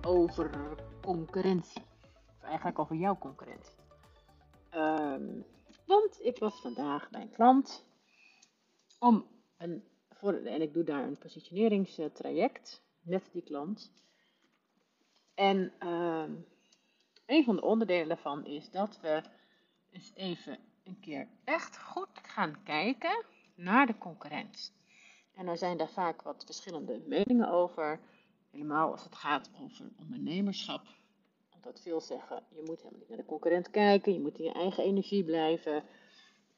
over concurrentie. Of eigenlijk over jouw concurrentie. Ehm, want ik was vandaag bij een klant om een, voor, en ik doe daar een positioneringstraject met die klant. En ehm, een van de onderdelen daarvan is dat we eens even een keer echt goed gaan kijken naar de concurrentie. En er zijn daar vaak wat verschillende meningen over. Helemaal als het gaat over ondernemerschap. Omdat veel zeggen, je moet helemaal niet naar de concurrent kijken. Je moet in je eigen energie blijven.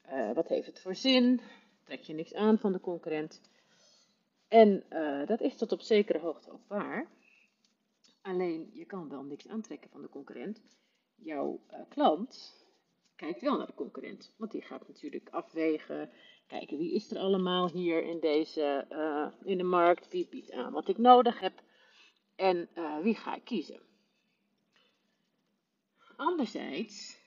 Uh, wat heeft het voor zin? Trek je niks aan van de concurrent? En uh, dat is tot op zekere hoogte ook waar. Alleen, je kan wel niks aantrekken van de concurrent. Jouw uh, klant kijkt wel naar de concurrent. Want die gaat natuurlijk afwegen kijken wie is er allemaal hier in, deze, in de markt, wie biedt aan wat ik nodig heb en uh, wie ga ik kiezen. Anderzijds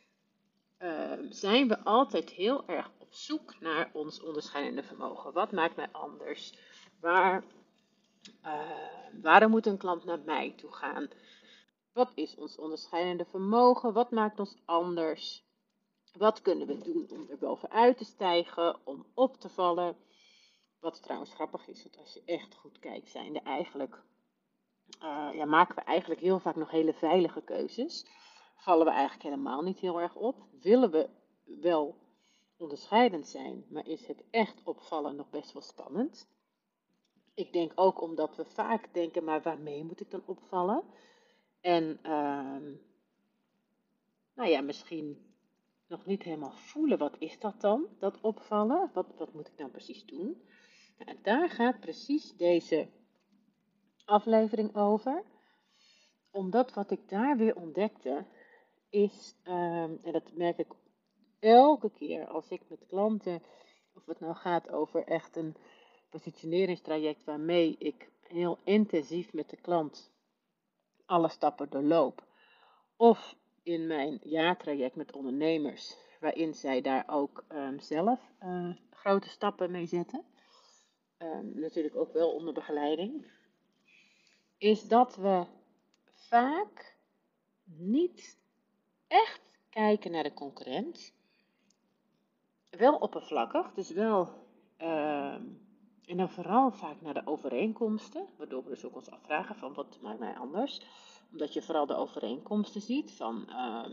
uh, zijn we altijd heel erg op zoek naar ons onderscheidende vermogen. Wat maakt mij anders? Waar, waarom moet een klant naar mij toe gaan? Wat is ons onderscheidende vermogen? Wat maakt ons anders? Wat kunnen we doen om er bovenuit te stijgen, om op te vallen? Wat trouwens grappig is, want als je echt goed kijkt, zijn er eigenlijk, uh, ja, maken we eigenlijk heel vaak nog hele veilige keuzes. Vallen we eigenlijk helemaal niet heel erg op. Willen we wel onderscheidend zijn, maar is het echt opvallen nog best wel spannend? Ik denk ook omdat we vaak denken, maar waarmee moet ik dan opvallen? En uh, nou ja, misschien nog niet helemaal voelen, wat is dat dan, dat opvallen? Wat, wat moet ik dan precies doen? Nou, daar gaat precies deze aflevering over. Omdat wat ik daar weer ontdekte, is, um, en dat merk ik elke keer als ik met klanten, of het nou gaat over echt een positioneringstraject waarmee ik heel intensief met de klant alle stappen doorloop. Of in mijn jaartraject met ondernemers, waarin zij daar ook um, zelf uh, grote stappen mee zetten. Um, natuurlijk ook wel onder begeleiding. Is dat we vaak niet echt kijken naar de concurrent. Wel oppervlakkig, dus wel. Uh, en dan vooral vaak naar de overeenkomsten, waardoor we dus ook ons afvragen van wat maakt mij anders omdat je vooral de overeenkomsten ziet van uh,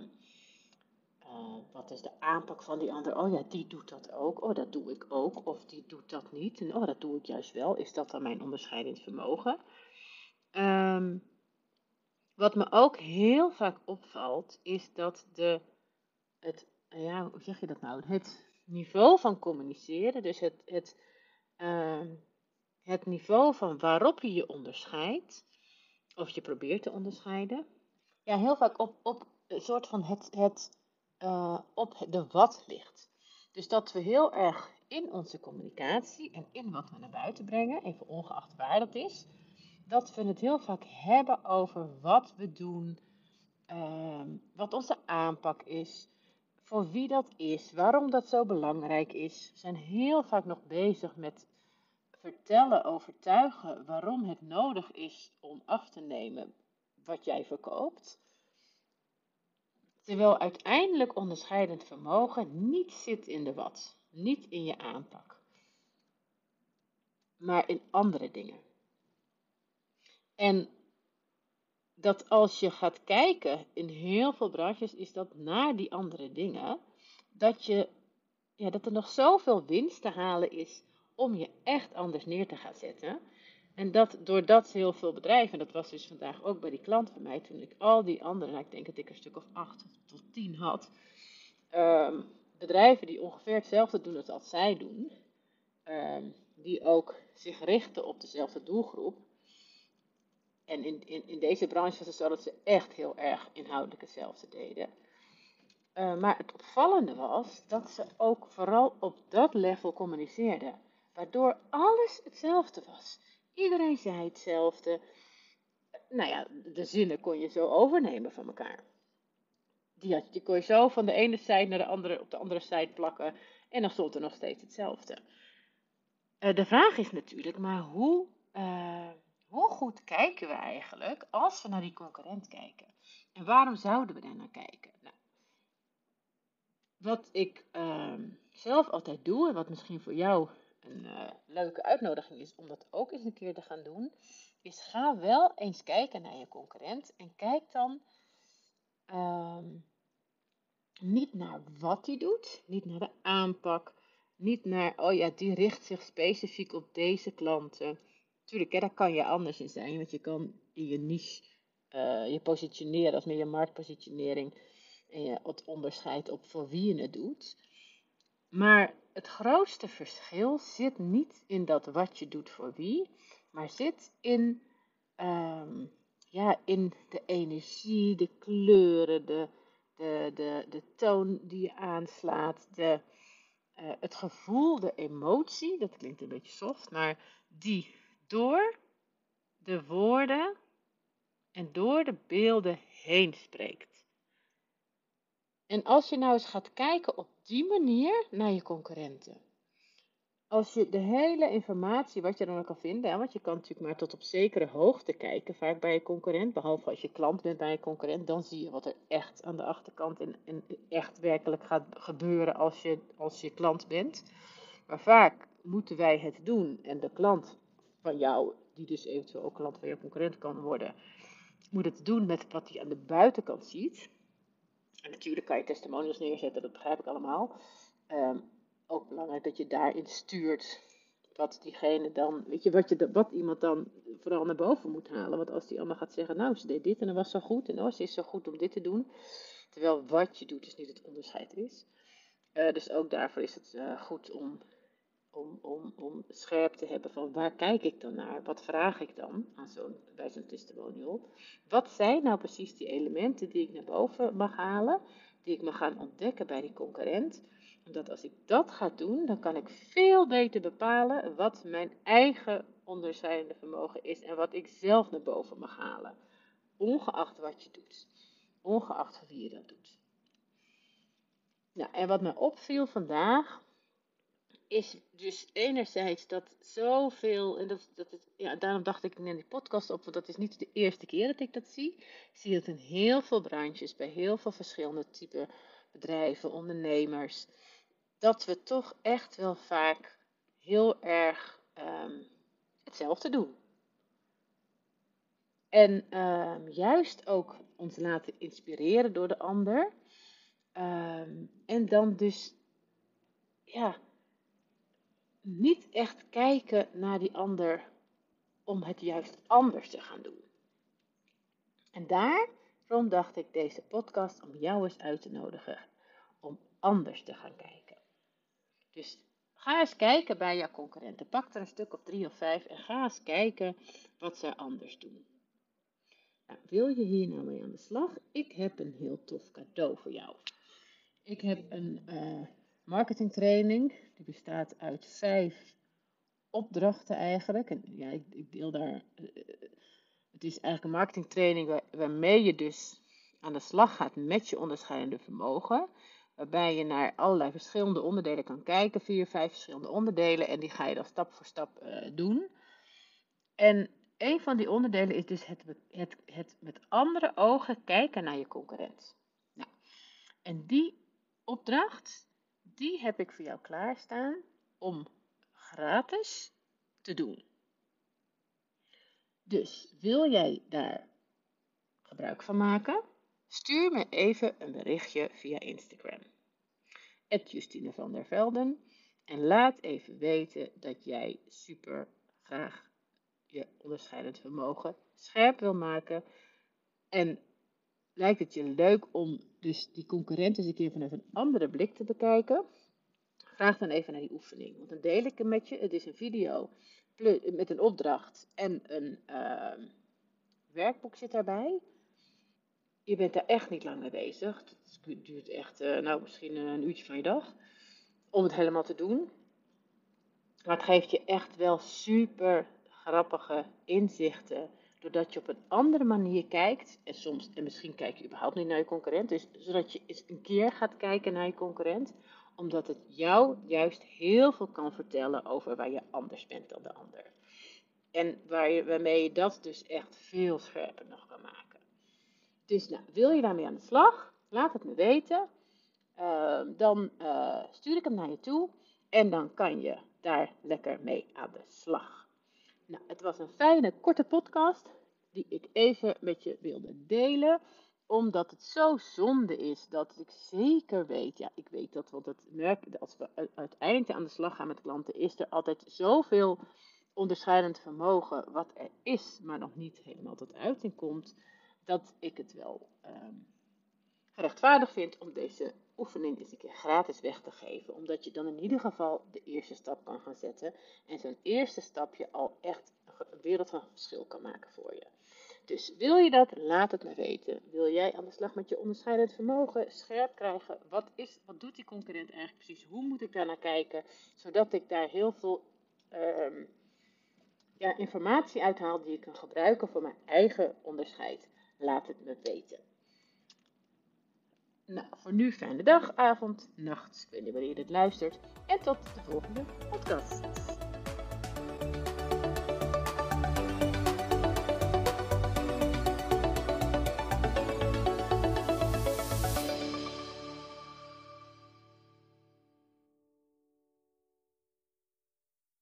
uh, wat is de aanpak van die ander. Oh ja, die doet dat ook. Oh, dat doe ik ook. Of die doet dat niet. En oh, dat doe ik juist wel. Is dat dan mijn onderscheidend vermogen? Um, wat me ook heel vaak opvalt, is dat de, het, ja, hoe zeg je dat nou? Het niveau van communiceren, dus het, het, uh, het niveau van waarop je je onderscheidt, of je probeert te onderscheiden. Ja, heel vaak op, op een soort van het, het uh, op de wat ligt. Dus dat we heel erg in onze communicatie en in wat we naar buiten brengen, even ongeacht waar dat is, dat we het heel vaak hebben over wat we doen, uh, wat onze aanpak is, voor wie dat is, waarom dat zo belangrijk is. We zijn heel vaak nog bezig met vertellen, overtuigen waarom het nodig is om af te nemen wat jij verkoopt. Terwijl uiteindelijk onderscheidend vermogen niet zit in de wat, niet in je aanpak, maar in andere dingen. En dat als je gaat kijken in heel veel branches, is dat naar die andere dingen, dat, je, ja, dat er nog zoveel winst te halen is om je echt anders neer te gaan zetten. En dat doordat heel veel bedrijven, dat was dus vandaag ook bij die klant van mij, toen ik al die andere, nou ik denk dat ik een stuk of acht tot tien had, um, bedrijven die ongeveer hetzelfde doen als zij doen, um, die ook zich richten op dezelfde doelgroep. En in, in, in deze branche was het zo dat ze echt heel erg inhoudelijk hetzelfde deden. Uh, maar het opvallende was dat ze ook vooral op dat level communiceerden waardoor alles hetzelfde was. Iedereen zei hetzelfde. Nou ja, de zinnen kon je zo overnemen van elkaar. Die, had, die kon je zo van de ene zijde naar de andere op de andere zijde plakken en dan stond er nog steeds hetzelfde. Uh, de vraag is natuurlijk, maar hoe, uh, hoe goed kijken we eigenlijk als we naar die concurrent kijken? En waarom zouden we daar naar kijken? Nou, wat ik ehm, zelf altijd doe, en wat misschien voor jou een eh, leuke uitnodiging is om dat ook eens een keer te gaan doen, is ga wel eens kijken naar je concurrent en kijk dan ehm, niet naar wat hij doet, niet naar de aanpak, niet naar, oh ja, die richt zich specifiek op deze klanten. Tuurlijk, hè, daar kan je anders in zijn, want je kan in je niche uh, je positioneren, als meer je marktpositionering en je het onderscheid op voor wie je het doet. Maar het grootste verschil zit niet in dat wat je doet voor wie, maar zit in, um, ja, in de energie, de kleuren, de, de, de, de toon die je aanslaat, de, uh, het gevoel, de emotie, dat klinkt een beetje soft, maar die door de woorden en door de beelden heen spreekt. En als je nou eens gaat kijken op die manier naar je concurrenten. Als je de hele informatie, wat je dan ook kan vinden, want je kan natuurlijk maar tot op zekere hoogte kijken, vaak bij je concurrent, behalve als je klant bent bij je concurrent, dan zie je wat er echt aan de achterkant en, en echt werkelijk gaat gebeuren als je, als je klant bent. Maar vaak moeten wij het doen en de klant van jou, die dus eventueel ook klant van je concurrent kan worden, moet het doen met wat hij aan de buitenkant ziet. En natuurlijk kan je testimonials neerzetten, dat begrijp ik allemaal. Um, ook belangrijk dat je daarin stuurt wat diegene dan, weet je, wat, je, wat iemand dan vooral naar boven moet halen. Want als die allemaal gaat zeggen, nou, ze deed dit en dat was zo goed en oh, ze is zo goed om dit te doen. Terwijl wat je doet dus niet het onderscheid is. Uh, dus ook daarvoor is het uh, goed om, om, om, om scherp te hebben van waar kijk ik dan naar? Wat vraag ik dan aan zo'n, bij zo'n testimonial? Wat zijn nou precies die elementen die ik naar boven mag halen? Die ik mag gaan ontdekken bij die concurrent? Omdat als ik dat ga doen, dan kan ik veel beter bepalen wat mijn eigen onderscheidende vermogen is en wat ik zelf naar boven mag halen. Ongeacht wat je doet. Ongeacht wie je dat doet. Nou, en wat me opviel vandaag, is dus enerzijds dat zoveel, en dat, dat het, ja, daarom dacht ik in die podcast op, want dat is niet de eerste keer dat ik dat zie. Ik zie het in heel veel branches, bij heel veel verschillende type bedrijven, ondernemers dat we toch echt wel vaak heel erg um, hetzelfde doen. En um, juist ook ons laten inspireren door de ander. Um, en dan dus, ja, niet echt kijken naar die ander om het juist anders te gaan doen. En daarom dacht ik deze podcast om jou eens uit te nodigen om anders te gaan kijken. Dus ga eens kijken bij jouw concurrenten. Pak er een stuk of drie of vijf en ga eens kijken wat ze anders doen. Nou, wil je hier nou mee aan de slag? Ik heb een heel tof cadeau voor jou. Ik heb een uh, marketingtraining. Die bestaat uit vijf opdrachten eigenlijk. En ja, ik, ik deel daar. Uh, het is eigenlijk een marketingtraining waarmee je dus aan de slag gaat met je onderscheidende vermogen waarbij je naar allerlei verschillende onderdelen kan kijken, vier, vijf verschillende onderdelen, en die ga je dan stap voor stap uh, doen. En een van die onderdelen is dus het, het, het met andere ogen kijken naar je concurrent. Nou, en die opdracht, die heb ik voor jou klaarstaan om gratis te doen. Dus wil jij daar gebruik van maken? Stuur me even een berichtje via Instagram. Justine van der Velden. En laat even weten dat jij super graag je onderscheidend vermogen scherp wil maken. En lijkt het je leuk om dus die concurrent eens een keer vanuit een andere blik te bekijken? Vraag dan even naar die oefening. Want dan deel ik hem met je. Het is een video met een opdracht en een uh, werkboek zit daarbij je bent daar echt niet lang mee bezig. Het duurt echt, uh, nou, misschien een uurtje van je dag. Om het helemaal te doen. Maar het geeft je echt wel super grappige inzichten. Doordat je op een andere manier kijkt. En soms, en misschien kijk je überhaupt niet naar je concurrent. Dus zodat je eens een keer gaat kijken naar je concurrent. Omdat het jou juist heel veel kan vertellen over waar je anders bent dan de ander. En waar je, waarmee je dat dus echt veel scherper nog kan maken. Dus nou, wil je daarmee aan de slag? Laat het me weten. Ehm, dan uh, stuur ik hem naar je toe. En dan kan je daar lekker mee aan de slag. Nou, het was een fijne, korte podcast die ik even met je wilde delen omdat het zo zonde is dat ik zeker weet, ja, ik weet dat, want het als we uiteindelijk aan de slag gaan met klanten, is er altijd zoveel onderscheidend vermogen wat er is, maar nog niet helemaal tot uiting komt, dat ik het wel um, gerechtvaardigd vind om deze oefening eens een keer gratis weg te geven. Omdat je dan in ieder geval de eerste stap kan gaan zetten. En zo'n eerste stapje al echt een wereld van verschil kan maken voor je. Dus wil je dat? Laat het me weten. Wil jij aan de slag met je onderscheidend vermogen scherp krijgen? Wat, is, wat doet die concurrent eigenlijk precies? Hoe moet ik daar naar kijken? Zodat ik daar heel veel ehm, ja, informatie uithaal die ik kan gebruiken voor mijn eigen onderscheid. Laat het me weten. Nou, voor nu fijne dag, avond, nacht, wanneer je dit luistert. En tot de volgende podcast.